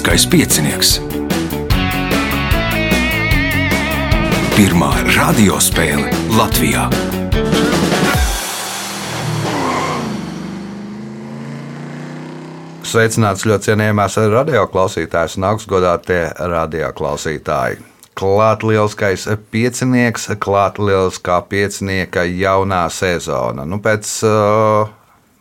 Lieliskais piecinieks. Pirmā radiospēle Latvijā. Sveicināts ļoti cienījamās radioklausītājas un augstgadātie radioklausītāji. Klāt lielskais piecinieks, klāt lieliskā piecinieka jaunā sezona. Nu, pēc uh,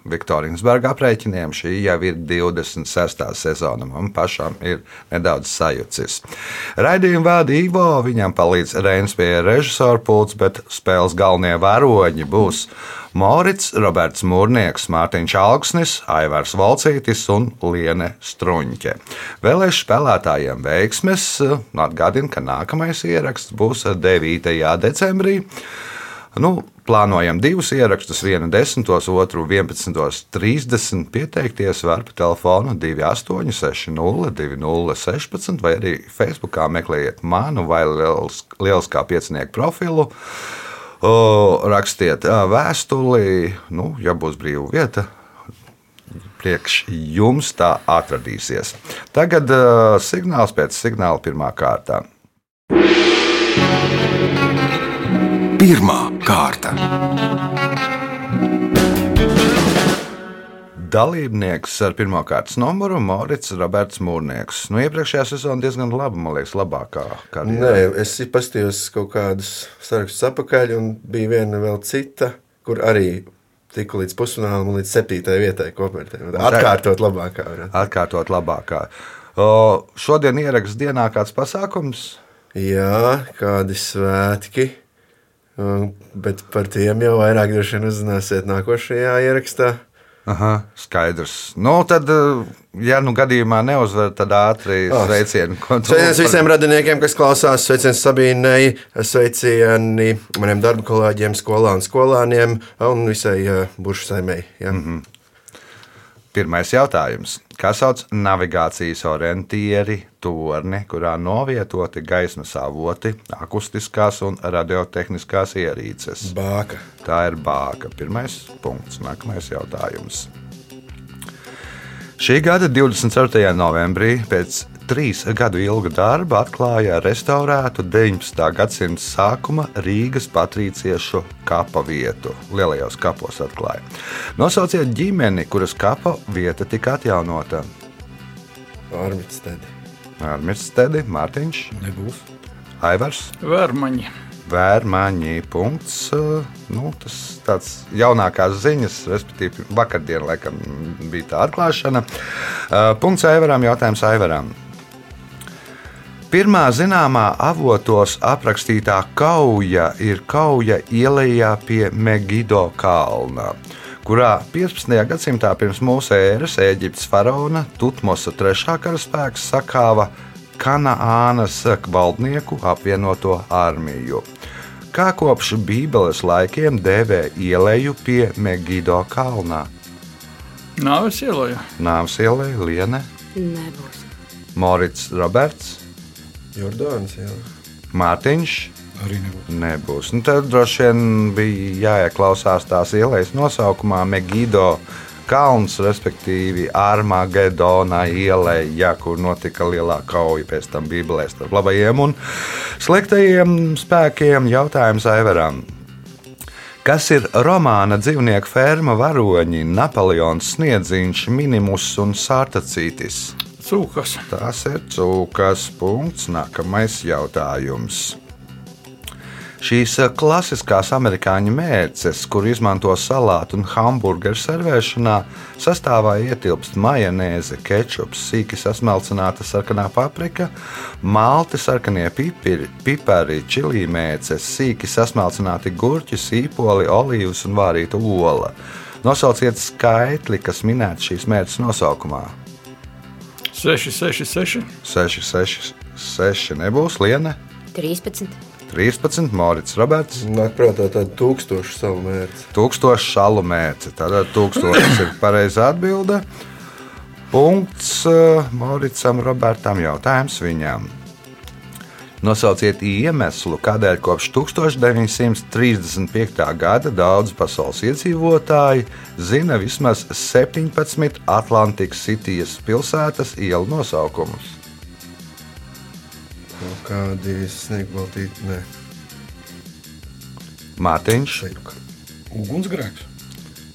Viktorijas Berga aprēķiniem šī jau ir 26. sezona. Man pašam ir nedaudz sajucis. Raidījumu vada Ivo, viņam palīdz Reinas pie režisora pults, bet spēles galvenie varoņi būs Morits, Roberts Mūrnieks, Mārtiņš Alksnis, Aivars Valcītis un Liene Struņķe. Vēlēšu spēlētājiem veiksmes, atgādinu, ka nākamais ieraksts būs 9. decembrī. Nu, plānojam divus ierakstus, vienu 10, otru 11.30. Pieteikties var pa telefonu 2860, 2016, vai arī Facebookā meklējiet manu vai Lieliskā piecinieku profilu. O, rakstiet vēstuli, nu, ja būs brīva vieta, priekš jums tā atradīsies. Tagad uh, signāls pēc signāla pirmā kārtā. Pirmā kārta. Dalībnieks ar pirmā kārtas numuru - Morits Roberts Mūrnieks. Nu, iepriekšējā sezonā diezgan laba, man liekas, labākā. Nē, es paskatījos kaut kādus sarakstus apakaļ, un bija viena vēl cita, kur arī tiku līdz pusfinālam un līdz septītajai vietai kopvērtē. Atkārtot labākā. Varētu. Atkārtot labākā. O, šodien ieraksts dienā kāds pasākums? Jā, kādi svētki. Bet par tiem jau vairāk droši vien uzzināsiet nākošajā ierakstā. Aha, skaidrs. Nu, tad, ja nu gadījumā neuzvar, tad ātri oh. sveicieni. Sveiciens visiem radiniekiem, kas klausās. Sveiciens Sabīnei, sveicieni maniem darba kolēģiem, skolā un skolāniem un visai uh, buršu saimei. Ja. Mm -hmm. Pirmais jautājums. Kā sauc navigācijas orientieri torni, kurā novietoti gaismas avoti, akustiskās un radiotehniskās ierīces? Bāka. Tā ir bāka. Pirmais punkts. Nākamais jautājums. Šī gada 24. novembrī pēc trīs gadu ilga darba atklāja restaurētu 19. gadsimta sākuma Rīgas patriciešu kapa vietu. Lielajos kapos atklāja. Nosauciet ģimeni, kuras kapa vieta tika atjaunota. Armitstedi. Armitstedi, Mārtiņš. Nebūs. Aivars. Vērmaņi. Vērmaņi. Punkts. Nu, tas tāds jaunākās ziņas, respektīvi, vakardien laikam bija tā atklāšana. Punkts Aivaram, jautājums Aivaram. Pirmā zināmā avotos aprakstītā kauja ir kauja ielā pie Megido kalna, kurā 15. gadsimtā pirms mūsu ēras Eģiptes faraona Tutmosa III karaspēks sakāva Kanānas valdnieku apvienoto armiju. Kā kopš Bībeles laikiem dēvē ieleju pie Megido kalnā? Nāves ielai. Nāves ielai, Liene. Nebūs. Morits Roberts. Jordāns. Jā. Mārtiņš. Arī nebūs. Nebūs. Nu, tad droši vien bija jāieklausās tās ielas nosaukumā Megido kalns, respektīvi Armagedona ielai, kur notika lielā kauja pēc tam Bībelē starp labajiem un sliktajiem spēkiem. Jautājums Aivaram. Kas ir romāna dzīvnieku ferma varoņi, Napoleons sniedziņš, minimus un sārtacītis? Cūkas. Tas ir cūkas. Punkts. Nākamais jautājums. Šīs eh, klasiskās amerikāņu mērces, kur izmanto salātu un hamburgeru servēšanā, sastāvā ietilpst majonēze, kečups, sīki sasmalcināta sarkanā paprika, malti, sarkanie pipiri, pipari, čili mērces, sīki sasmalcināti gurķi, sīpoli, olīvas un vārīta ola. Nosauciet skaitli, kas minēts šīs mērces nosaukumā. 6, 6, 6. 6, 6, 6 nebūs Liene. 13. 13, Morits Roberts. Nāk prātā tāda tūkstoša salu mērķa. Tūkstoša salu mērķa. Tātad tūkstošs ir pareizā atbilde. Punkts uh, Moricam Robertam jautājums viņam. Nosauciet iemeslu, kādēļ kopš 1935. gada daudzi pasaules iedzīvotāji zina vismaz 17 Atlantikas Citijas pilsētas ielu nosaukumus. Kādi sniegbaltīti, nē, Mārtiņš. Ugunsgrēks.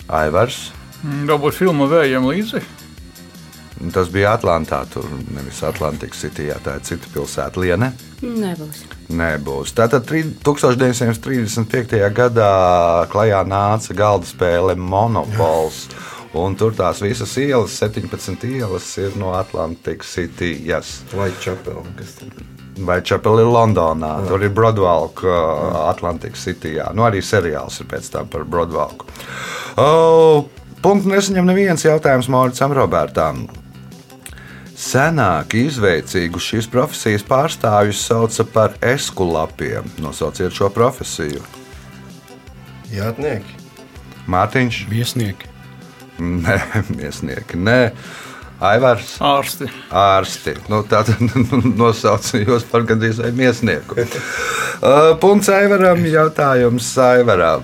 Aivars. Mm, Varbūt filma vējiem līdzi. Tas bija Atlantā, tur nevis Atlantikas Cityjā, tā ir cita pilsēta, Liene. Nebūs. Nebūs. Tātad tri- 1935. gadā klajā nāca galda spēle Monopols. Un tur tās visas ielas, 17 ielas, ir no Atlantikas City. Yes. White Chapel, kas tur Vai Čepeli Londonā. Tur ir Broadwalk, uh, Atlantikas City. Jā. Nu, arī seriāls ir pēc tam par Broadwalku. Oh, punktu nesaņem neviens jautājums Mauricam Robertam. Senāk izveicīgu šīs profesijas pārstāvjus sauca par eskulapiem. Nosauciet šo profesiju. jātnieki. Mārtiņš, Viesnieki. nē, miesnieki, nē, Aivars. Ārsti. ārsti. Nu, Tātad nosaucījos par gandrīz vai miesnieku. Uh, Punkts Aivaram, jautājums Aivaram.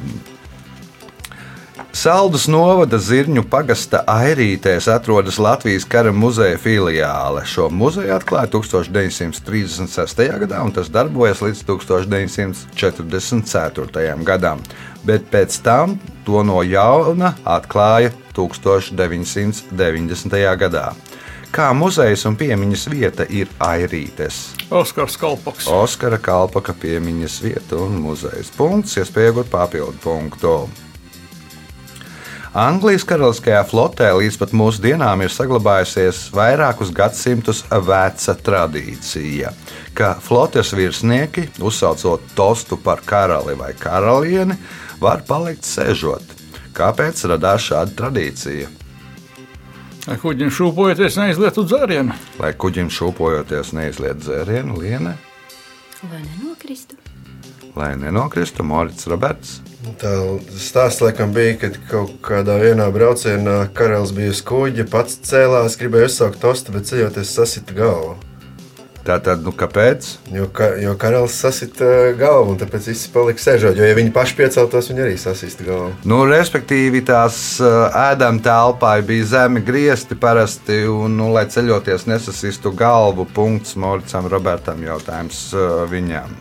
Saldus novada Zirņu pagasta airītēs atrodas Latvijas kara muzeja filiāle. Šo muzeju atklāja 1936. gadā, un tas darbojas līdz 1944. gadam. Bet pēc tam to no jauna atklāja 1990. gadā. Kā muzejs un piemiņas vieta ir airītes? Oskars Kalpaks. Oskara Kalpaka piemiņas vieta un muzejs. Punkts, iespēja iegūt papildu punktu. Anglijas karaliskajā flotē līdz pat mūsdienām ir saglabājusies vairākus gadsimtus veca tradīcija, ka flotes virsnieki, uzsaucot tostu par karali vai karalieni, var palikt sēžot. Kāpēc radās šāda tradīcija? Ar kuģiem šūpojoties neizlietu dzērienu. Lai kuģim šūpojoties neizliet dzērienu, liene, Lai nenokristu. lai nenokristu Morits Roberts. Tā stāsts laikam bija, kad kaut kādā vienā braucienā karalis bija uz kuģa, pats cēlās, gribēja uzsākt tostu, bet ceļoties sasita galvu. Tātad, nu kāpēc? Jo, ka, jo karalis sasita galvu, un tāpēc visi palika sēžot. Jo, ja viņi paši pieceltos, viņi arī sasista galvu. Nu, respektīvi, tās uh, ēdama telpā bija zemi griezti parasti, un, nu, lai ceļoties nesasistu galvu, punkts Moricam Robertam jautājums uh, viņam.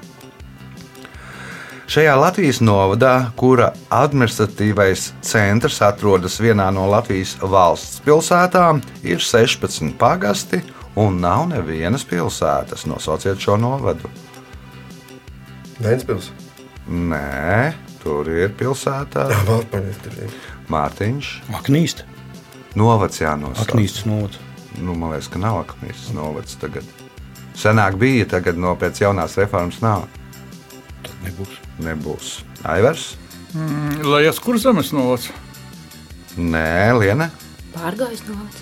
Šajā Latvijas novadā, kura administratīvais centrs atrodas vienā no Latvijas valsts pilsētām, ir 16 pagasti un nav nevienas pilsētas. Nosauciet šo novadu. Vēnspils. Nē, tur ir ir. Mārtiņš. Aknīst. Novads jānosauc. Aknīstas novads. Nu, man liekas, ka nav akmīstas novads tagad. Senāk bija, tagad no pēc jaunās reformas nav. Tad nebūs. Nebūs. Aivars? Mm, Lai es kur zemes novads. Nē, Liena. Pārgājis novads.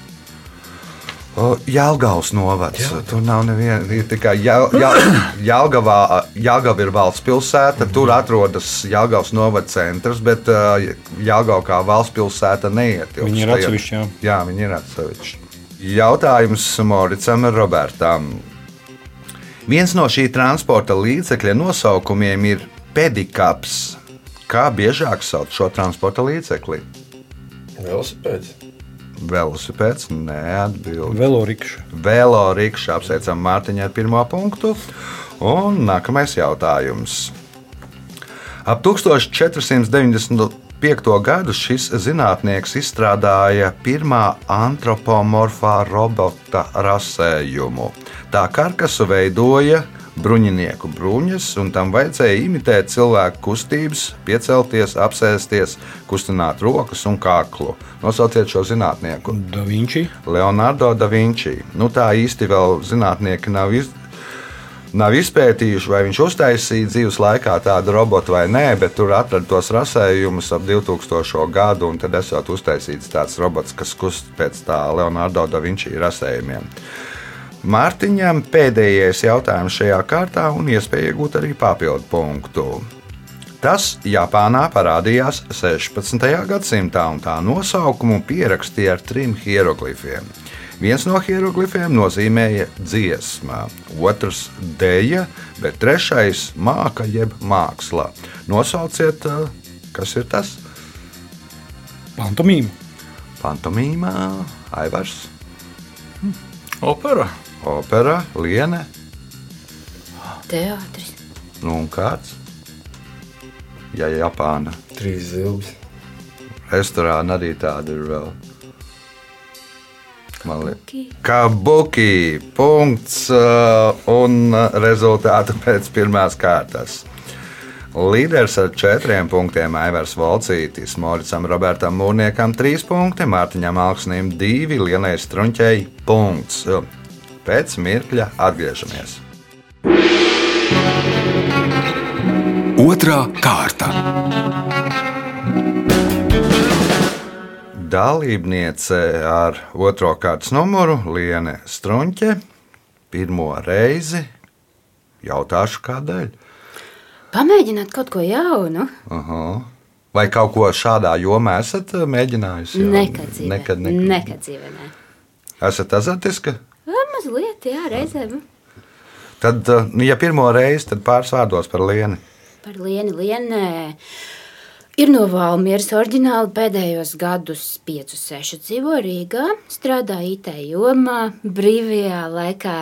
O, Jālgavas novads. Tur nav neviena. Ir tikai Jāl- Jāl- Jālgavā. Jālgava ir valsts pilsēta. Tur atrodas Jālgavas novada centrs, bet uh, Jālgava kā valsts pilsēta neietilpst. Viņi ir atsevišķi, jā. Jā, viņi ir atsevišķi. Jautājums Moricam Robertam. Viens no šī transporta līdzekļa nosaukumiem ir pedikaps. Kā biežāk sauc šo transporta līdzekli? Velosipēds. Velosipēds, neatbild. Velorikša. Vēlo rīkšā apsveicam Mārtiņu ar pirmo punktu. Un nākamais jautājums. Ap 1495. gadu šis zinātnieks izstrādāja pirmā antropomorfā robota rasējumu. Tā karkasu veidoja bruņinieku bruņas, un tam vajadzēja imitēt cilvēku kustības, piecelties, apsēsties, kustināt rokas un kaklu. Nosauciet šo zinātnieku. Da Vinci. Leonardo da Vinci. Nu, tā īsti vēl zinātnieki nav, iz, nav izpētījuši, vai viņš uztaisīja dzīves laikā tādu robotu vai nē, bet tur atrada tos rasējumus ap 2000. gadu, un tad esot uztaisīts tāds robots, kas kust pēc tā Leonardo da Vinci rasējumiem. Mārtiņam pēdējais jautājums šajā kārtā un iespēja iegūt arī papildu punktu. Tas Japānā parādījās 16. gadsimtā, un tā nosaukumu pierakstīja ar trim hieroglifiem. Viens no hieroglifiem nozīmēja dziesmā, otrs dēļa, bet trešais māka jeb māksla. Nosauciet, uh, kas ir tas? Pantomīma. Pantomīmā, Aivars, Opera. Opera, liene, Teātris. nu un kāds? Ja Japāna. Trīs zilbes. Restorāna arī tāda ir vēl. Man liekas, Ki. Kabuki. Punkts uh, un uh, rezultātu pēc pirmās kārtas. Līderis ar četriem punktiem Aivars Volcītis, Moricam Robertam Mūrniekam trīs punkti, Mārtiņam Alksnim divi, Lienai Strunķei punkts. Pēc mirkļa atgriežamies. Otra kārta. Dalībniece ar otro kārtas numuru Liene Strunke. Pirmo reizi jautāšu, kādēļ. Pamēģināt kaut ko jaunu. Aha. Vai kaut ko šādā jomā esat uh, mēģinājusi? Jā, Nekad dzīvē. Nekad, nekad. Nekad dzīvē. Ne. Esat azartiska? Mazliet, jā, reizēm. Tad, nu, ja pirmo reizi, tad pāris vārdos par lieni. Par lieni, lienē. Ir no Valmieras oriģināli pēdējos gadus 5-6 dzīvo Rīgā, strādā IT jomā, brīvajā laikā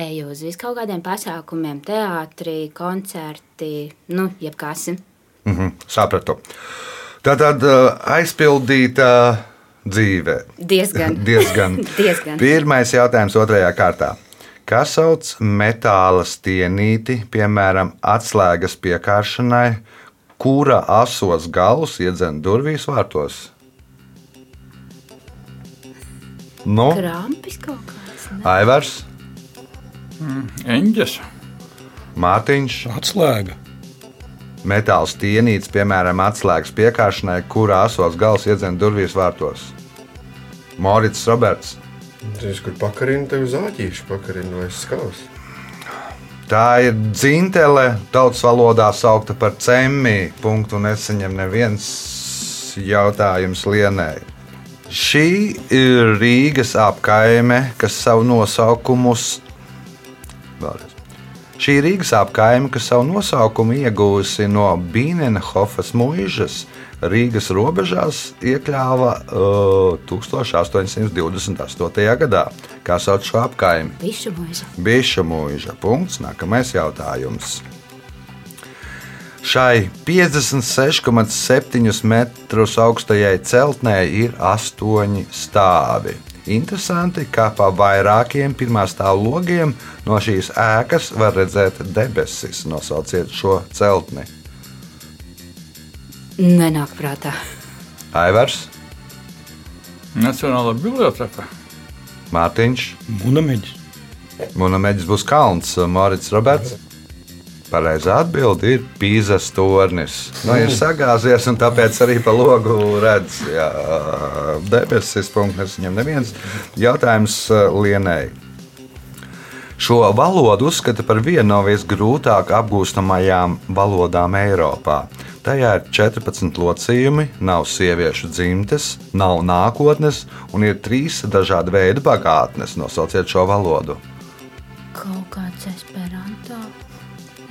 eju uz viskaut kādiem pasākumiem, teātrī, koncerti, nu, jebkas. Mhm, sapratu. Tā tad aizpildīta dzīve. Diezgan. Diezgan. Diezgan. Pirmais jautājums otrajā kārtā. Kas sauc metāla stienīti, piemēram, atslēgas piekāršanai, kura asos galus iedzen durvīs vārtos? Nu, Krampis kaut kāds. ne? Aivars, Eņģes. Mārtiņš, Atslēga. Metāla stienīts, piemēram, atslēgas piekāršanai, kura asos galus iedzen durvīs vārtos. Morits Roberts. Tieši kur pakarina tev uz āķīšu, pakarina vai skavs. Tā ir dzintele, tautas valodā saukta par cemmi. Punktu nesaņem neviens jautājums lienai. Šī ir Rīgas apkaime, kas savu nosaukumus. Vēlreiz. Šī Rīgas apkaime, kas savu nosaukumu ieguvusi no Bīnenhofas mūžas. Rīgas robežās iekļāva uh, 1828. gadā. Kā sauc šo apkaimi? Bišu mūža. Punkts. Nākamais jautājums. Šai 56,7 metrus augstajai celtnē ir astoņi stāvi. Interesanti, ka pa vairākiem pirmā stāva logiem no šīs ēkas var redzēt debesis. Nosauciet šo celtni. Nenāk prātā. Aivars, Nacionālā biblioteka. Mārtiņš, Munameģis. Munameģis būs kalns, Morits Roberts. Pareizā atbilde ir pīzas tornis. Nu, ir sagāzies, un tāpēc arī pa logu redz debesis. Punkts viņam neviens. Jautājums uh, Lienai. Šo valodu uzskata par vienu no visgrūtāk apgūstamajām valodām Eiropā. Tajā ir 14 locījumi, nav sieviešu dzimtes, nav nākotnes un ir trīs dažādi veidi bagātnes. Nosauciet šo valodu. Kaut kāds esperanto.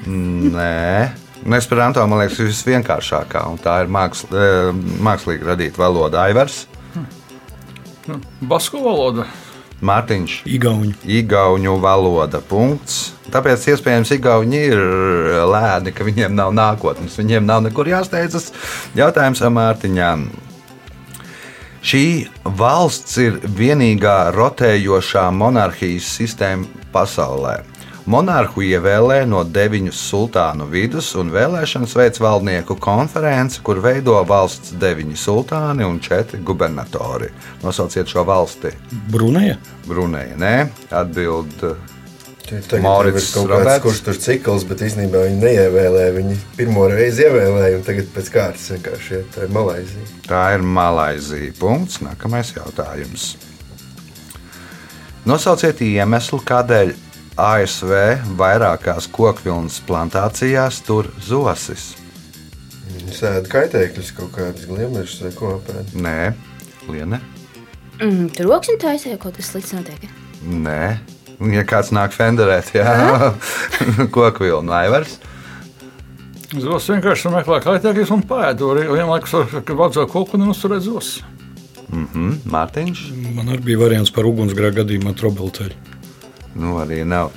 Nē, Nesperanto man liekas, ir visvienkāršākā, un tā ir māksl, eh, mākslīgi radīta valoda. Aivars, Nu, Basku valoda. Mārtiņš, Igauņu. Igaunu valoda. Punkts. Tāpēc iespējams Igauni ir lēni, ka viņiem nav nākotnes, viņiem nav nekur jāsteidzas. Jautājums Mārtiņām. Šī valsts ir vienīgā rotējošā monarhijas sistēma pasaulē. Monarhu ievēlē no deviņu sultānu vidus, un vēlēšanas veids valdnieku konference, kur veido valsts deviņi sultāni un četri gubernatori. Nosauciet šo valsti. Bruneja. Brunēja, nē, atbild Tagad Maurits Roberts. kurš tur cikls, bet īstenībā viņi neievēlēja. Viņi pirmo reizi ievēlēja, un tagad pēc kārtas vienkārši iet. Tā ir Malaisija. Tā ir Malaisija. Punkts. Nākamais jautājums. Nosauciet iemeslu, kādēļ ASV vairākās kokvilnas plantācijās tur zosis. Viņi sēda kaitēkļus kaut kādus gliemežus vai ko apēd. Nē, Liene. Mm, Troksni taisīja kaut kas slikts notiek. Nē, ja kāds nāk fenderēt, jā, koku vilnu aivars. Zos vienkārši meklē kaitēkļus un pēd. Arī vienlaikus, ar- kad vajadzēja koku un uzturēt zos. Mhm, Mārtiņš. Man arī bija variants par ugunsgrēku gadījumā trobelceļu. Nu, arī nav.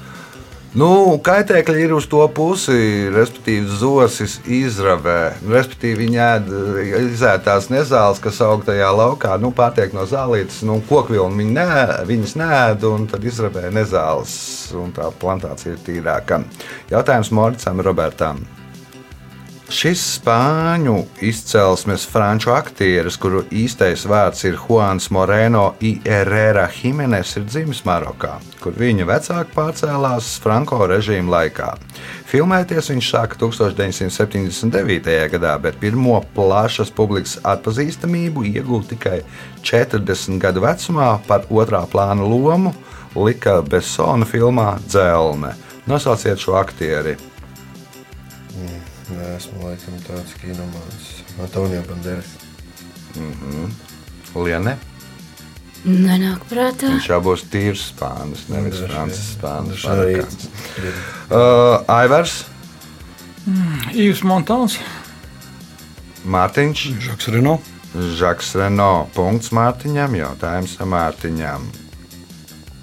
Nu, kaitēkļi ir uz to pusi, respektīvi, zosis izravē. Respektīvi, viņi ēd izētās nezāles, kas aug tajā laukā, nu, pārtiek no zālītes, nu, kokvilnu viņi nē, viņas nēd, un tad izravē nezāles, un tā plantācija ir tīrāka. Jautājums Moricam Robertam. Šis spāņu izcelsmes franču aktieris, kuru īstais vārds ir Juans Moreno I. Herrera Jimenez, ir dzimis Marokā, kur viņa vecāki pārcēlās Franko režīma laikā. Filmēties viņš sāka 1979. gadā, bet pirmo plašas publikas atpazīstamību ieguva tikai 40 gadu vecumā par otrā plāna lomu Lika Besona filmā Dzelne. Nosauciet šo aktieri! Nē, esmu laikam tāds kinomāns. Antonija Banderas. Liene. Nenāk prātā. Viņš jau būs tīrs spānis, nevis francis spānis. Uh, Aivars, Īvs Montāns. Mārtiņš, Žaks Reno. Žaks Reno. Punkts Mārtiņam, jautājums Mārtiņam.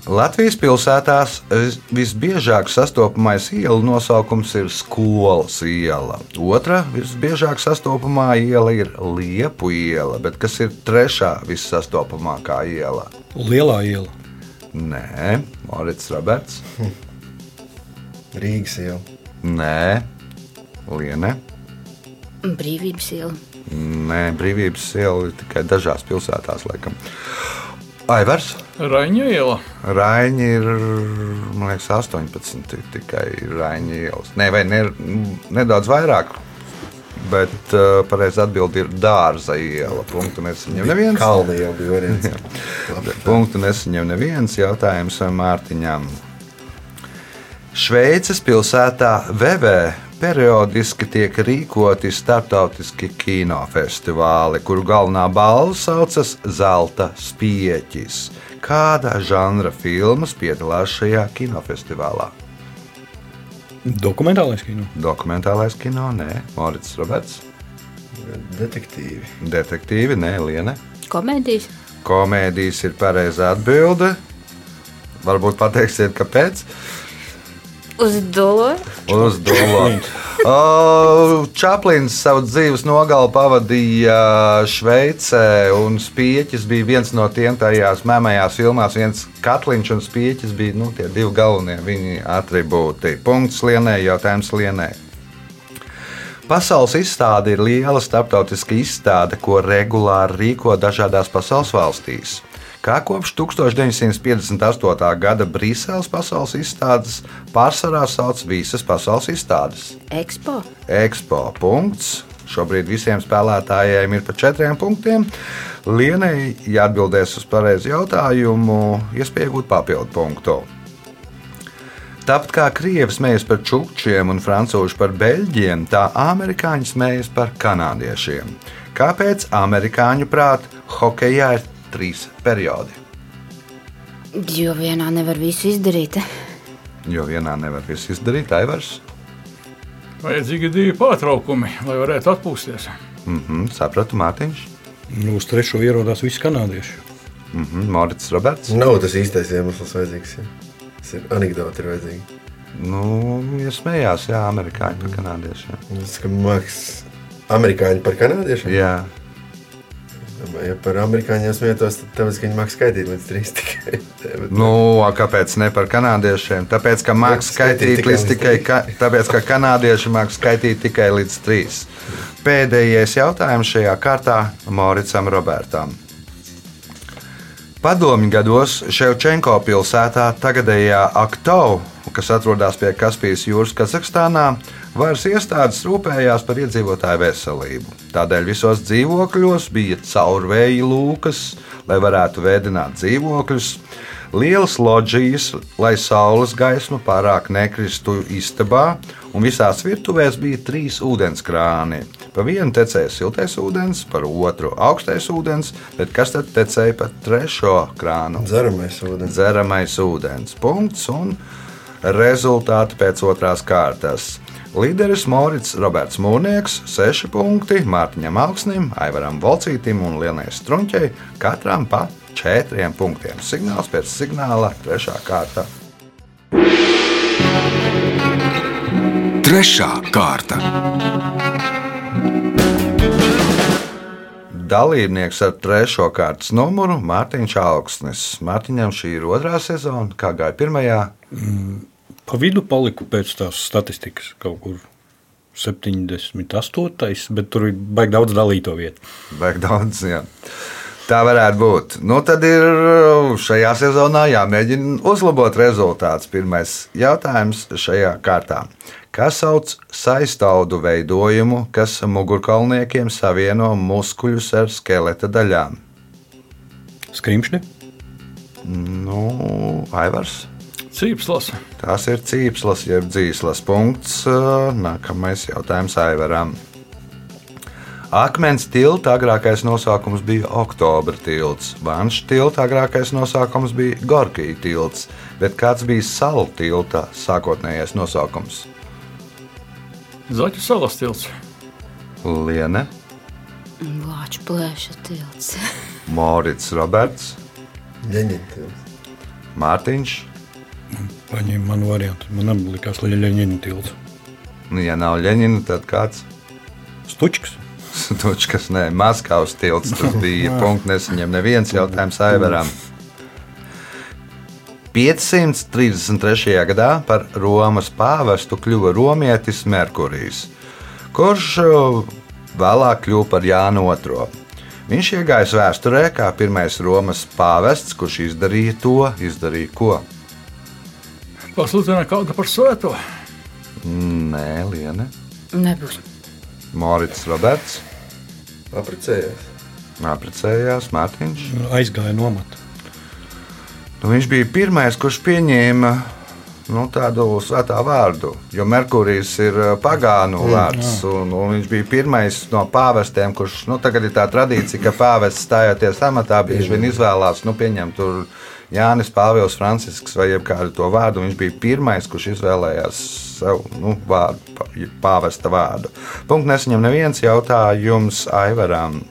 Latvijas pilsētās vis- visbiežāk sastopamais ielu nosaukums ir skolas iela. Otra visbiežāk sastopamā iela ir Liepu iela, bet kas ir trešā vissastopamākā iela? Lielā iela. Nē, Morits Roberts. Rīgas iela. Nē, Liene. Brīvības iela. Nē, brīvības iela ir tikai dažās pilsētās, laikam. Aivars, Raņa iela. Raini ir, man liekas, 18 ir tikai Raini ielas. Nē, vai ne, nedaudz vairāk, bet uh, pareizi atbildi ir Dārza iela. Punktu nesaņem neviens. Kalna iela bija variants. Labi. Punktu nesaņem neviens jautājums Mārtiņam. Šveices pilsētā Vevē periodiski tiek rīkoti starptautiski kinofestivāli, kuru galvenā balva saucas Zelta spieķis. Kāda žanra filmas piedalās šajā kinofestivālā? Dokumentālais kino. Dokumentālais kino, nē, Morits Roberts, Detektīvi. detektīvi, nē, Liene. Komēdijas. Komēdijas ir pareizā atbilde. Varbūt pateiksiet, kāpēc. Uz dolo. Uz dolu. Čaplins savu dzīves nogali pavadīja Šveicē, un spieķis bija viens no tiem tajās mēmējās filmās. Viens katliņš un spieķis bija nu, tie divi galvenie viņa attribūti. Punkts lienē, jautājums lienē. Pasaules izstāde ir liela starptautiska izstāde, ko regulāri rīko dažādās pasaules valstīs. Kā kopš 1958. gada Brīseles pasaules izstādes pārsvarā sauc visas pasaules izstādes. Expo. Expo punkts. Šobrīd visiem spēlētājiem ir pa četriem punktiem. Lienai, ja atbildēs uz pareizu jautājumu, iespēja iegūt papildu punktu. Tāpat kā krievi smējas par čukčiem un francūži par beļģiem, tā amerikāņi smējas par kanādiešiem. Kāpēc amerikāņu prāt hokeja ir trīs periodi? Jo vienā nevar visu izdarīt. Jo vienā nevar visu izdarīt, Aivars. Vajadzīgi divi pārtraukumi, lai varētu atpūsties. Mhm, sapratu, Mārtiņš. Nu, uz trešo ierodās visi kanādieši. Mhm, Morits Roberts. Nav tas īstais iemesls vajadzīgs. Ja. Tas ir anekdote, ir vajadzīga. Nu, ja smējās, jā, amerikāņi par kanādiešiem. Tas, ka mākslinieks amerikāņi par kanādiešiem. Jā, Ja par amerikāņiem smietos, tad tāpēc, ka viņi mākslinieks skaitīt līdz trīs tikai. Nu, kāpēc ne par kanādiešiem? Tāpēc, ka mākslinieks skaitīt līdz tikai, ka, tāpēc, ka kanādieši mākslinieks skaitīt tikai līdz trīs. Pēdējais jautājums šajā kārtā Mauricam Robertam. Padomju gados Ševčenko pilsētā, tagadējā Aktau, kas atrodas pie Kaspijas jūras Kazahstānā, varas iestādes rūpējās par iedzīvotāju veselību. Tādēļ visos dzīvokļos bija caurvēji lūkas, lai varētu vēdināt dzīvokļus. Lielas loģijas, lai saules gaisma pārāk nekristu istabā, un visās virtuvēs bija trīs ūdenskrāni. Pa vienu tecēja siltais ūdens, par otru augstais ūdens, bet kas tad tecēja pa trešo krānu? Dzeramais ūdens. Dzeramais ūdens. Punkts un rezultāti pēc otrās kārtas. Līderis Morits Roberts Mūrnieks, 6 punkti, Mārtiņam Augsnim, Aivaram Volcītim un Lienai Strunķei, katram pa 4 punktiem. Signāls pēc signāla, trešā kārta. Trešā kārta. Dalībnieks ar trešo kārtas numuru Mārtiņš Augsnis. Mārtiņam šī ir otrā sezona, kā gāja pirmajā. Pa vidu paliku pēc tās statistikas kaut kur 78. bet tur ir baigi daudz dalīto vietu. Vajag daudz, jā. Tā varētu būt. Nu, tad ir šajā sezonā jāmēģina uzlabot rezultāts. Pirmais jautājums šajā kārtā. Kas sauc saistaudu veidojumu, kas mugurkaulniekiem savieno muskuļus ar skeleta daļām? Skrimšļi, Nu, Aivars. Cīpslas. Tās ir cīpslas, jeb dzīslas punkts. Nākamais jautājums Aivaram. Akmens tilta agrākais nosaukums bija Oktobra tilts, Vanša tilta agrākais nosaukums bija Gorkija tilts, bet kāds bija Salu tilta sākotnējais nosaukums? Zaķu salas tilts. Liene, Vācu plēša tilts. Morits, Roberts, Ļeņķis. Mārtiņš. paņēma manu variantu. Man likās, ka Leņķina tilts. Nu, ja nav Ļeņina, tad kāds? Stučks. Tučkas, nē, Maskavas tilts. Tas bija punkts, nesaņem neviens jautājums Aivaram. 533. gadā par Romas pāvestu kļuva romietis Merkurijs, kurš uh, vēlāk kļuva par Jānu II. Viņš iegājis vēsturē kā pirmais Romas pāvests, kurš izdarīja to, izdarīja ko? Pasludina kaut ko par svēto. Nē, Liene, Nebūs. Morits Roberts, Apprecējās. apprecējās Mārtiņš. Aizgāja nomat. Nu, viņš bija pirmais, kurš pieņēma nu, tādu svētā vārdu. Jo Merkurijs ir uh, pagānu vārds. Un, un viņš bija pirmais no pāvestiem, kurš nu, tagad ir tā tradīcija, ka pāvests stājoties amatā bieži vien izvēlās nu, pieņemt tur Jānis Pāvils Francisks vai kādu to vārdu. Viņš bija pirmais, kurš izvēlējās sev nu, vārdu, pā- pāvesta vārdu. Punkts nesaņem neviens jautājums Aivaram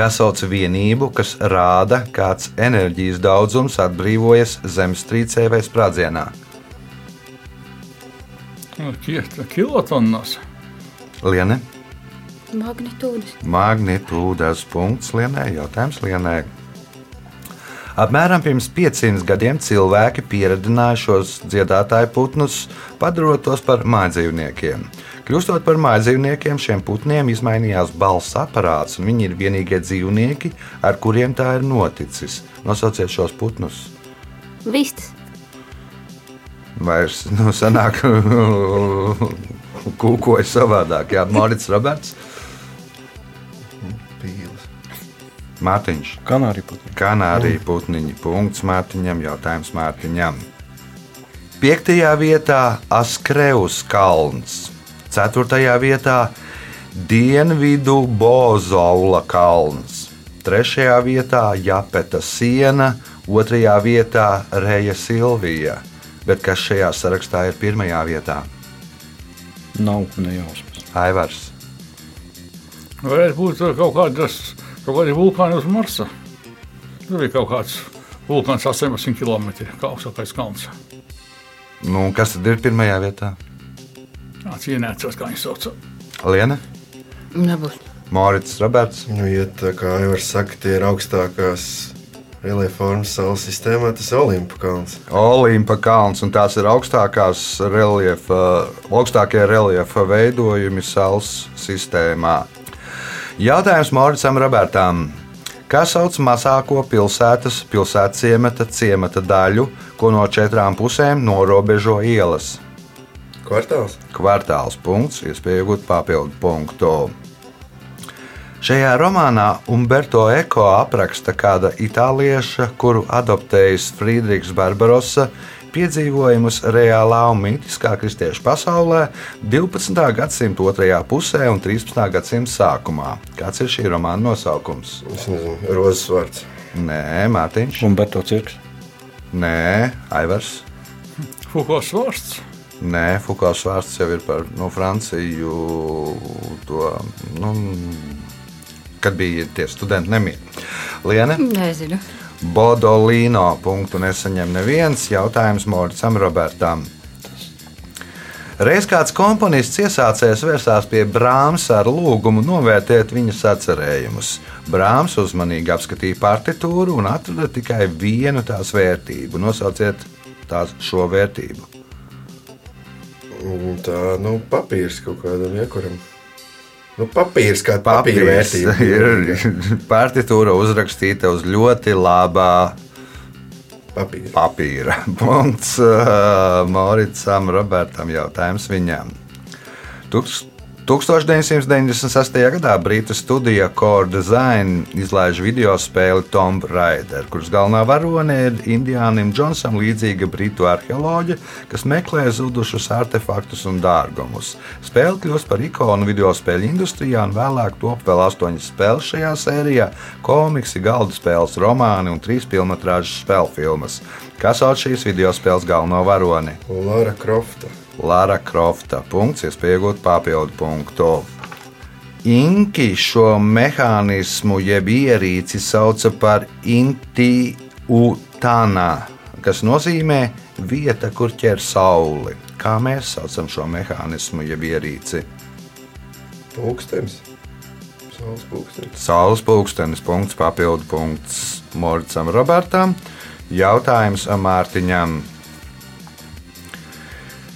kas sauc vienību, kas rāda, kāds enerģijas daudzums atbrīvojas zemestrīcē vai sprādzienā. Kilotonnas. Liene, Magnitūdas. magnitūdas punkts Lienē, jautājums Lienē. Apmēram pirms 500 gadiem cilvēki pieredzināja šos dziedātāju putnus, padarot tos par mājdzīvniekiem. Kļūstot par mājdzīvniekiem, šiem putniem izmainījās balss aparāts, un viņi ir vienīgie dzīvnieki, ar kuriem tā ir noticis. Nosauciet šos putnus! Vistas. vairs nu, sanāk, kūkoja savādāk. Jā, Mārcis Roberts, Mārtiņš, Kanārija putni. Kanārija putniņi. Punkts Mārtiņam, jautājums Mārtiņam. Piektajā vietā Askreus kalns, ceturtajā vietā Dienvidu Bozaula kalns, trešajā vietā Japeta siena, otrajā vietā Reja Silvija. Bet kas šajā sarakstā ir pirmajā vietā? Nav nejausmas. Aivars. Varētu būt kaut kādas, kaut kādi vulkāni uz Marsa. Tur bija kaut kāds vulkāns 18 km augstākais kalns. Nu, kas tad ir pirmajā vietā? Tāds ienēcās, kā viņi sauc. Liena, Nebūs. Mārcis Roberts. Nu, ja tā kā Aivars saka, tie ir augstākās reliefa formas saules sistēmā, tas ir Olimpa kalns. Olimpa kalns, un tās ir augstākās reliefa, augstākie reliefa veidojumi Saules sistēmā. Jautājums Mauricam Robertam. Kā sauc mazāko pilsētas, pilsētas ciemata, ciemata daļu, ko no četrām pusēm norobežo ielas? Kvartāls. Kvartāls punkts, iespēja iegūt papildu punktu. Šajā romānā Umberto Eko apraksta kāda itālieša, kuru adoptējis Friedrichs Barbarossa, piedzīvojumus reālā un mītiskā kristiešu pasaulē 12. gadsimta otrajā pusē un 13. gadsimta sākumā. Kāds ir šī romāna nosaukums? Es nezinu, rozes vārds. Nē, Mārtiņš. Umberto cirks. Nē, Aivars. Fukos vārds. Nē, Fukās vārds jau ir par no Franciju. To, nu, kad bija tie studenti nemīgi. Liene, Nezinu. Bodolīno punktu nesaņem neviens jautājums Moricam Robertam. Reiz kāds komponists iesācējs vērsās pie Brāmsa ar lūgumu novērtēt viņa sacerējumus. Brāms uzmanīgi apskatīja partitūru un atrada tikai vienu tās vērtību. Nosauciet tās šo vērtību. Un Tā, nu, papīrs kaut kādam iekuram. Nu, papīrs kā papīra vērtība. ir partitūra uzrakstīta uz ļoti labā Papīra. papīra. Punkts uh, Mauricam, Robertam jautājums viņam. Tuks- 1996. gadā Brītu studija Core Design izlaiž video spēli Tomb Raider, kuras galvenā varone ir Indiānam Džonsam līdzīga britu arheoloģija, kas meklē zudušus artefaktus un dārgumus. Spēle kļūst par ikonu video spēļu industrijā, un vēlāk top vēl astoņas spēles šajā sērijā - komiksi, galda spēles, romāni un trīs filmas spēļu filmas. Kas sauc šīs video spēles galveno varoni? Lara Krofta. Lara Krofta. Punkts, iespēja iegūt papildu punktu. Inki šo mehānismu jeb ierīci sauca par intiutana, kas nozīmē vieta, kur ķer sauli. Kā mēs saucam šo mehānismu jeb ierīci? Pūkstens. Saules pūkstens. Saules pulkstenis, punkts, papildu punkts Moricam Robertam. Jautājums Mārtiņam.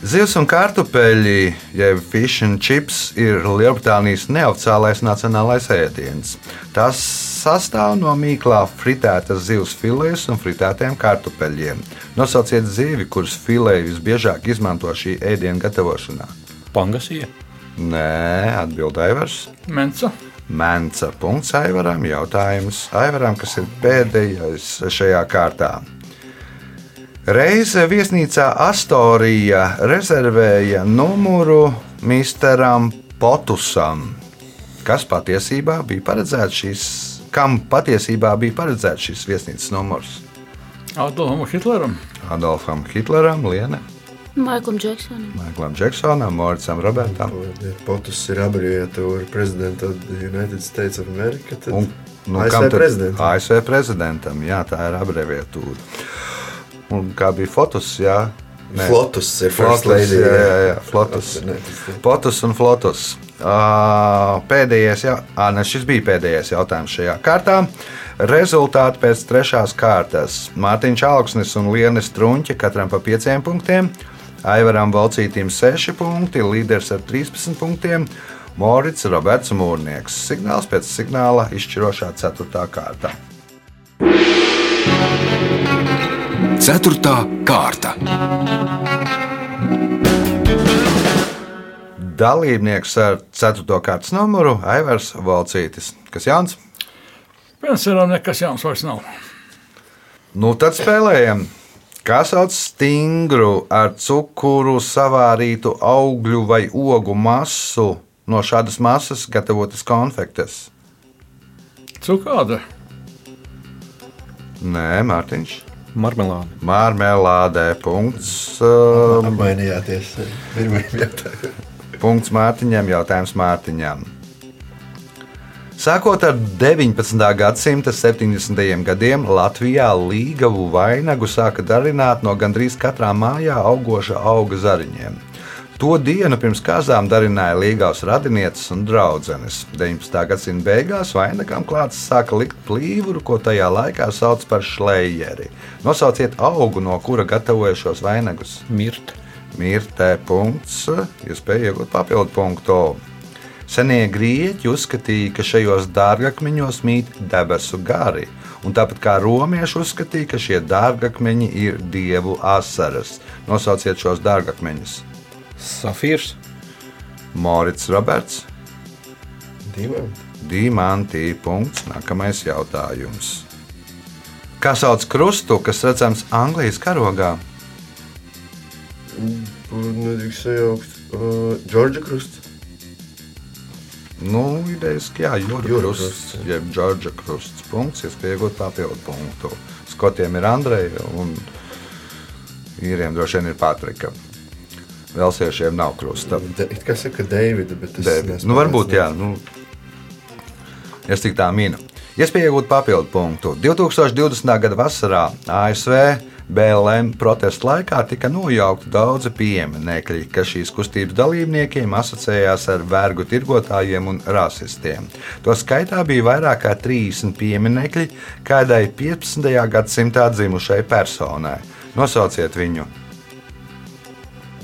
Zivs un kartupeļi, jeb fish and chips, ir Lielbritānijas neoficiālais nacionālais ēdiens. Tas sastāv no mīklā fritētas zivs filēs un fritētiem kartupeļiem. Nosauciet zivi, kuras filēju visbiežāk izmanto šī ēdiena gatavošanā. Pangasija. Nē, atbildēja Aivars. Mensa. Mensa punkts Aivaram. Jautājums Aivaram, kas ir pēdējais šajā kārtā. Reize viesnīcā Astorija rezervēja numuru Misteram Potusam, kas patiesībā bija paredzēts šīs, kam patiesībā bija paredzēts šis viesnīcas numurs. Adolfam Hitleram. Adolfam Hitleram, Lienam, Maiklam Džeksonam. Maiklam Džeksonam, Moricam Robertam. Potus ir abreviatūra prezidenta of the United States of America. Tad Un, nu, ASV prezidentam. ASV prezidentam, jā, tā ir abreviatūra. Un kā bija fotos, jā. Nē. Flotus ir first Flotus, lady. jā, jā, jā, flotus. Potus un flotus. Uh, pēdējais, jā, ā, ne, šis bija pēdējais jautājums šajā kārtā. Rezultāti pēc trešās kārtas. Mārtiņš Alksnis un Lienis Trunķi katram pa pieciem punktiem. Aivaram Valcītīm 6 punkti, līderis ar 13 punktiem. Morits Roberts Mūrnieks. Signāls pēc signāla izšķirošā 4. kārta. Ceturtā kārta. Dalībnieks ar 4. kārtas numuru Aivars Valcītis. Kas Jānis? Pensijām nekas jauns vairs nav. Nu, tad spēlējam. Kā sauc stingru ar cukuru savārītu augļu vai ogu masu no šādas masas gatavotas konfektes? Cukāde. Nē, Mārtiņš. Marmelāde. Marmelādē. Punkts. Um, Apmainījāties pirmajam jautājumam. punkts Mārtiņam. Jautājums Mārtiņam. Sākot ar 19. gadsimta 70. gadiem Latvijā līgavu vainagu sāka darināt no gandrīz katrā mājā augoša auga zariņiem. To dienu pirms kāzām darināja līgavas radinieces un draudzenes. 19. gadsimta beigās vainagam klāts sāka likt plīvuru, ko tajā laikā sauc par šleijeri. Nosauciet augu, no kura gatavoja šos vainagus. Mirta. Mirtē punkts, iespēja iegūt papildu punktu. Senie grieķi uzskatīja, ka šajos dārgakmeņos mīt debesu gari, un tāpat kā romieši uzskatīja, ka šie dārgakmeņi ir dievu asaras. Nosauciet šos dārgakmeņus. Safīrs. Morits Roberts, Divi. Dimanti. Punkts. Nākamais jautājums. Kā sauc krustu, kas redzams Anglijas karogā? Nedrīkst sajaukt. Uh, Džordža krusts. Nu, idejas, ka jā, jūra krusts, jeb Džordža krusts. Punkts, iespēja iegūt papildu punktu. Skotiem ir Andreja un īriem droši vien ir Patrika. Velsiešiem nav krusta. It kā saka Davida, bet Devi. neesmu Nu, varbūt, jā. Nu, es tik tā minu. Iespēja iegūt papildu punktu. 2020. gada vasarā ASV BLM protesta laikā tika nojaukti daudzi pieminekļi, kas šīs kustības dalībniekiem asociējās ar vergu tirgotājiem un rasistiem. To skaitā bija vairāk kā 30 pieminekļi kādai 15. gadsimtā dzimušai personai. Nosauciet viņu!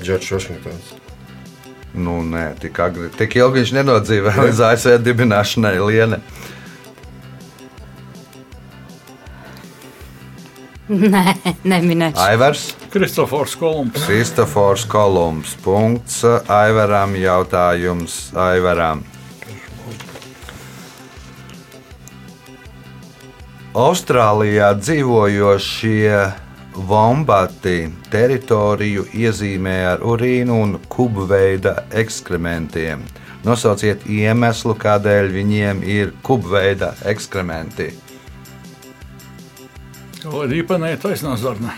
Džordžs Vašingtons. Nu, nē, tik, agri, tik ilgi viņš nenodzīvoja līdz ASV dibināšanai Liene. Nē, neminēšu. Aivars, Kristofors Kolumbs. Kristofors Kolumbs. Punkts Aivaram. Jautājums Aivaram. Austrālijā dzīvojošie vombati teritoriju iezīmē ar urīnu un kubu veida ekskrementiem. Nosauciet iemeslu, kādēļ viņiem ir kubu veida ekskrementi. Vai īpenē taisnā zarna?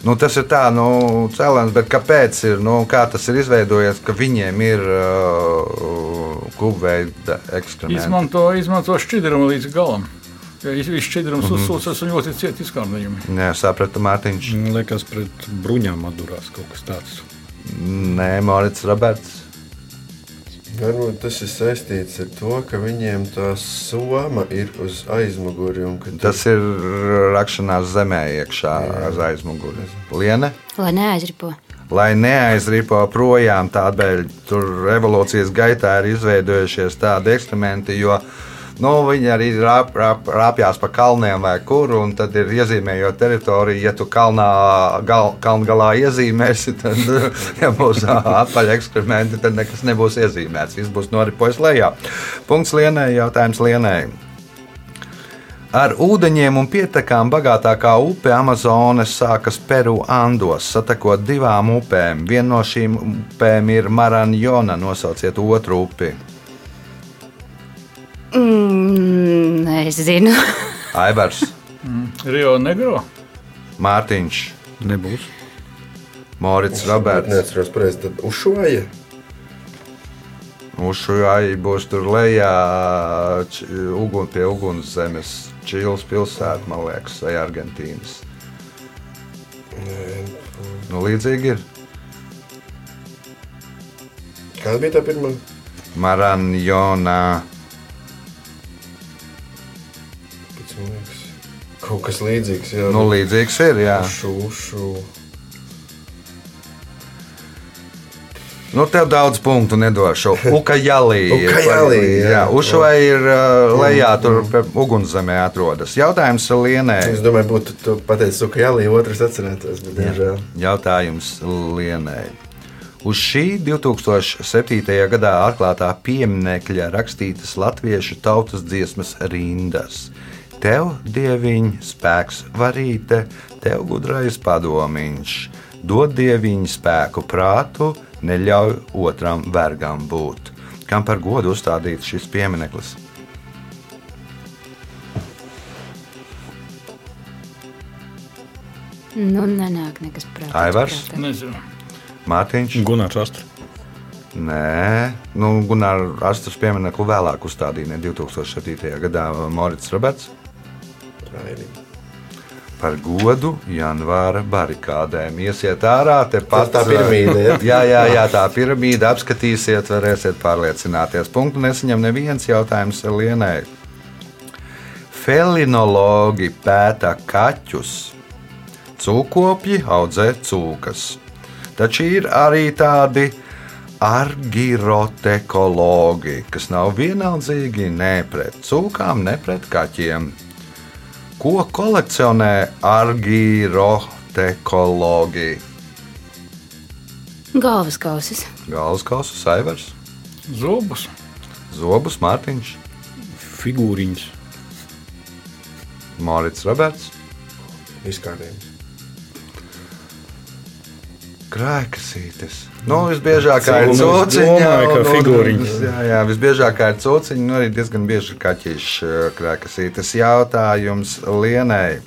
Nu, tas ir tā, nu, cēlonis, bet kāpēc ir, nu, kā tas ir izveidojies, ka viņiem ir uh, kubveida ekskrementi? Izmanto, izmanto šķidrumu līdz galam. Viss šķidrums mm -hmm. uzsūcas un ļoti cieti izkārnījumi. Nē, sapratu, Mārtiņš. Man liekas, pret bruņām atdurās kaut kas tāds. Nē, Morits Roberts. Varbūt tas ir saistīts ar to, ka viņiem tā soma ir uz aizmuguri. Tas ir rakšanās zemē iekšā aiz aizmuguri. Liene? Lai neaizripo. Lai neaizripo projām, tādēļ tur evolūcijas gaitā ir izveidojušies tādi eksperimenti, jo nu, viņi arī rāp, rāp, rāpjas pa kalniem vai kur, un tad ir iezīmējot teritoriju. Ja tu kalnā, gal, kalna galā iezīmēsi, tad, ja būs atpakaļ eksperimenti, tad nekas nebūs iezīmēts. Viss būs noripojis lejā. Punkts lienai, jautājums lienai. Ar ūdeņiem un pietekām bagātākā upe Amazonas sākas Peru Andos, satekot divām upēm. Viena no šīm upēm ir Maranjona. Nosauciet otru upi. Mm, nezinu. Aivars, Rio Negro. Mārtiņš, Nebūs. Bet Roberts. Neatceros pareizi, tad uzšoja. Ušujai būs tur lejā, č, ugun, pie uguns zemes, Čīles pilsēta, man liekas, vai Argentīnas. Nu, līdzīgi ir. Kāda bija tā pirmā? Maranjona. Kaut kas līdzīgs. Jā, Nu, līdzīgs ir, jā. Ušu, ušu. Nu, tev daudz punktu nedošu. Ukajalī. Ukajalī, jā. jā. Ušvai ir uh, lejā, tur pie ugunszemē atrodas. Jautājums Lienē. Es domāju, būtu tu pateicis, ka jā, otrs atcerētos, bet diemžēl. Jautājums Lienai. Uz šī 2007. gadā atklātā pieminiekļa rakstītas latviešu tautas dziesmas rindas. Tev, dieviņ, spēks varīte, tev gudrais padomiņš. Dod dieviņu spēku prātu, neļauj otram vergam būt. Kam par godu uzstādīts šis piemineklis? Nu, nenāk nekas prātā. Aivars? Nezinu. Mārtiņš? Gunārs Astra. Nē, nu, Gunārs Astras pieminekli vēlāk uzstādīja ne 2007. gadā Morits Roberts. Raini. Par godu janvāra barikādēm. Iesiet ārā, te pat tā piramīda, ja? jā, jā, jā, tā piramīda apskatīsiet, varēsiet pārliecināties. Punktu nesaņem neviens jautājums Lienai. Felinologi pēta kaķus, cūkopji audzē cūkas. Taču ir arī tādi argirotekologi, kas nav vienaldzīgi ne pret cūkām, ne pret kaķiem. Ko kolekcionē argirotekologi? Galvas kausis. Galvaskausa saivers, Zobus. Zobus, Mārtiņš, Figūriņas. Mārcis Roberts, Izkārtējums. Krājkasītes. Nu, visbiežākā ir cūciņa. un- un-. Jā, jā, visbiežākā ir cūciņa, nu arī diezgan bieži kaķīšu krājkasītes. Jautājums Lienai.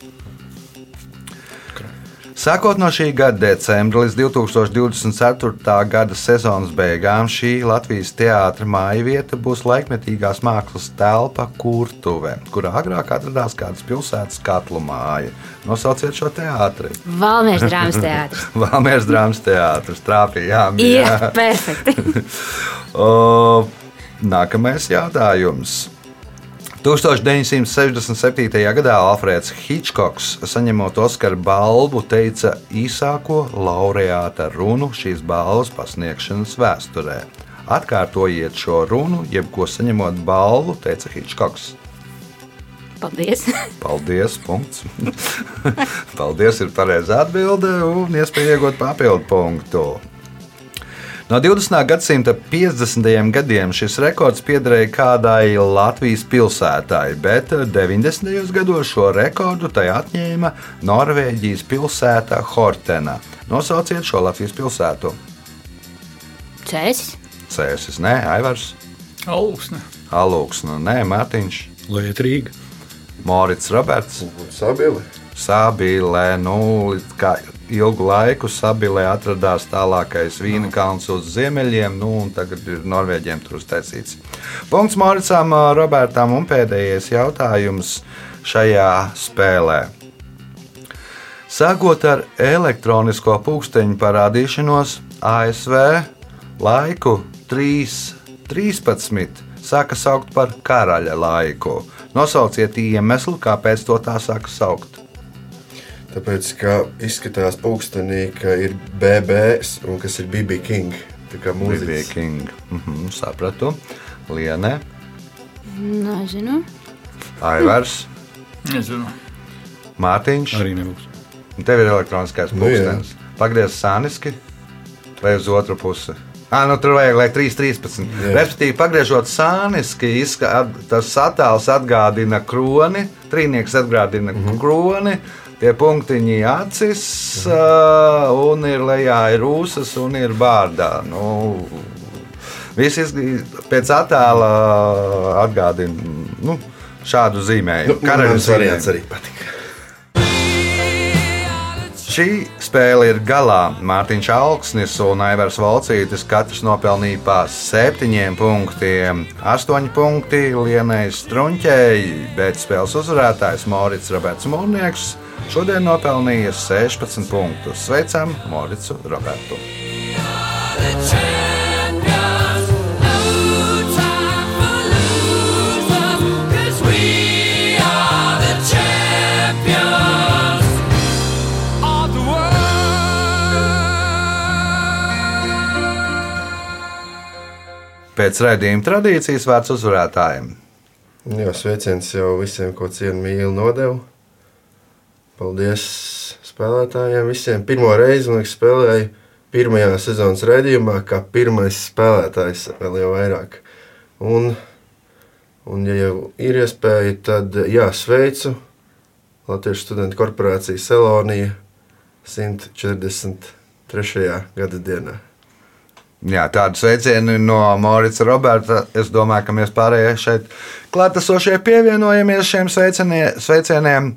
Sākot no šī gada decembra līdz 2024. gada sezonas beigām, šī Latvijas teātris māja vieta būs laikmetīgās mākslas telpa Kurtuve, kurā agrāk atradās kādas pilsētas katlu māja. Nosauciet šo teātri. Valmieras drāmas teātris. Valmieras drāmas teātris. Trāpījām. Jā, perfekti. O, nākamais jautājums. 1967. gadā Alfrēds Hitchcocks, saņemot Oskara balvu, teica īsāko laureāta runu šīs balvas pasniegšanas vēsturē. Atkārtojiet šo runu, jebko saņemot balvu, teica Hitchcocks. Paldies. Paldies! Punkts. Paldies, ir pareizā atbilde un iespēja iegūt papildu punktu. No 20. gadsimta 50. gadiem šis rekords piederēja kādai Latvijas pilsētai, bet 90. gados šo rekordu tai atņēma Norvēģijas pilsēta Hortena. Nosauciet šo Latvijas pilsētu. Cēsis. Cēsis, nē, Aivars, Augsne. Alūks, nē, Mārtiņš, Lietrīga. Morits Roberts. Sabili. Sābīlē, nu, kā ilgu laiku Sābīlē atradās tālākais vīna kalns uz ziemeļiem, nu, un tagad ir Norvēģiem tur uztaisīts. Punkts Moricam, Robertam un pēdējais jautājums šajā spēlē. Sākot ar elektronisko pulksteņu parādīšanos ASV laiku 3.13 sāka saukt par karaļa laiku. Nosauciet iemeslu, kāpēc to tā sāka saukt. Tāpēc, ka izskatās pulkstenī, ka ir BBS un kas ir BB King. Tā kā Bija mūzikas. King. Mhm, sapratu. Liene, Nezinu. Aivars, Nezinu. Mārtiņš. Arī nebūs. Un Tev ir elektroniskais Nu, pulkstenis. Pagriez sāniski vai uz otru pusi. Ah, nu, tur vajag, lai 3,13. Jā. Respektīvi, pagriežot sāniski, izska- at- tas attēls atgādina kroni, trīnieks atgādina mm -hmm. kroni. Tie punktiņi acis, uh, un ir lejā ir ūsas, un ir bārdā. Nu, Viss pēc attēla atgādina nu, šādu zīmējumu. Nu, Karaļa Karaļs variants arī patika. Šī spēle ir galā. Mārtiņš Alksnis un Aivars Valcītis katrs nopelnīja pa septiņiem punktiem. Astoņi punkti Lienai Strunķei, bet spēles uzvarētājs Morits Roberts Mūrnieks šodien nopelnīja 16 punktus. Sveicam Moricu Robertu! Pēc raidījuma tradīcijas vārds uzvarētājiem. Jā, sveiciens jau visiem, ko cienu mīlu nodevu. Paldies spēlētājiem visiem. Pirmo reizi, man liekas, spēlēju pirmajā sezonas raidījumā, kā pirmais spēlētājs vēl jau vairāk. Un, un ja jau ir iespēja, tad jā, sveicu Latvijas studentu korporāciju Selonija 143. gada dienā. Jā, tādu sveicienu no Maurita Roberta. Es domāju, ka mēs pārējie šeit klātesošie pievienojamies šiem sveicienie- sveicieniem.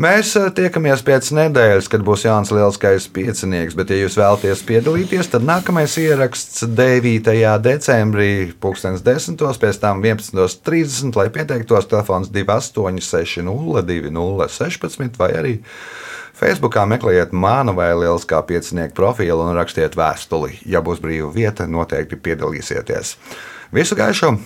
Mēs eh, tiekamies pēc nedēļas, kad būs Jānis Lielskais piecinieks, bet, ja jūs vēlaties piedalīties, tad nākamais ieraksts 9. decembrī, 2010. pēc tam 11.30, lai pieteiktos telefons 286 0216 vai arī Facebookā meklējiet manu vai Lieliskā piecinieku profilu un rakstiet vēstuli. Ja būs brīva vieta, noteikti piedalīsieties. Visu gaišu!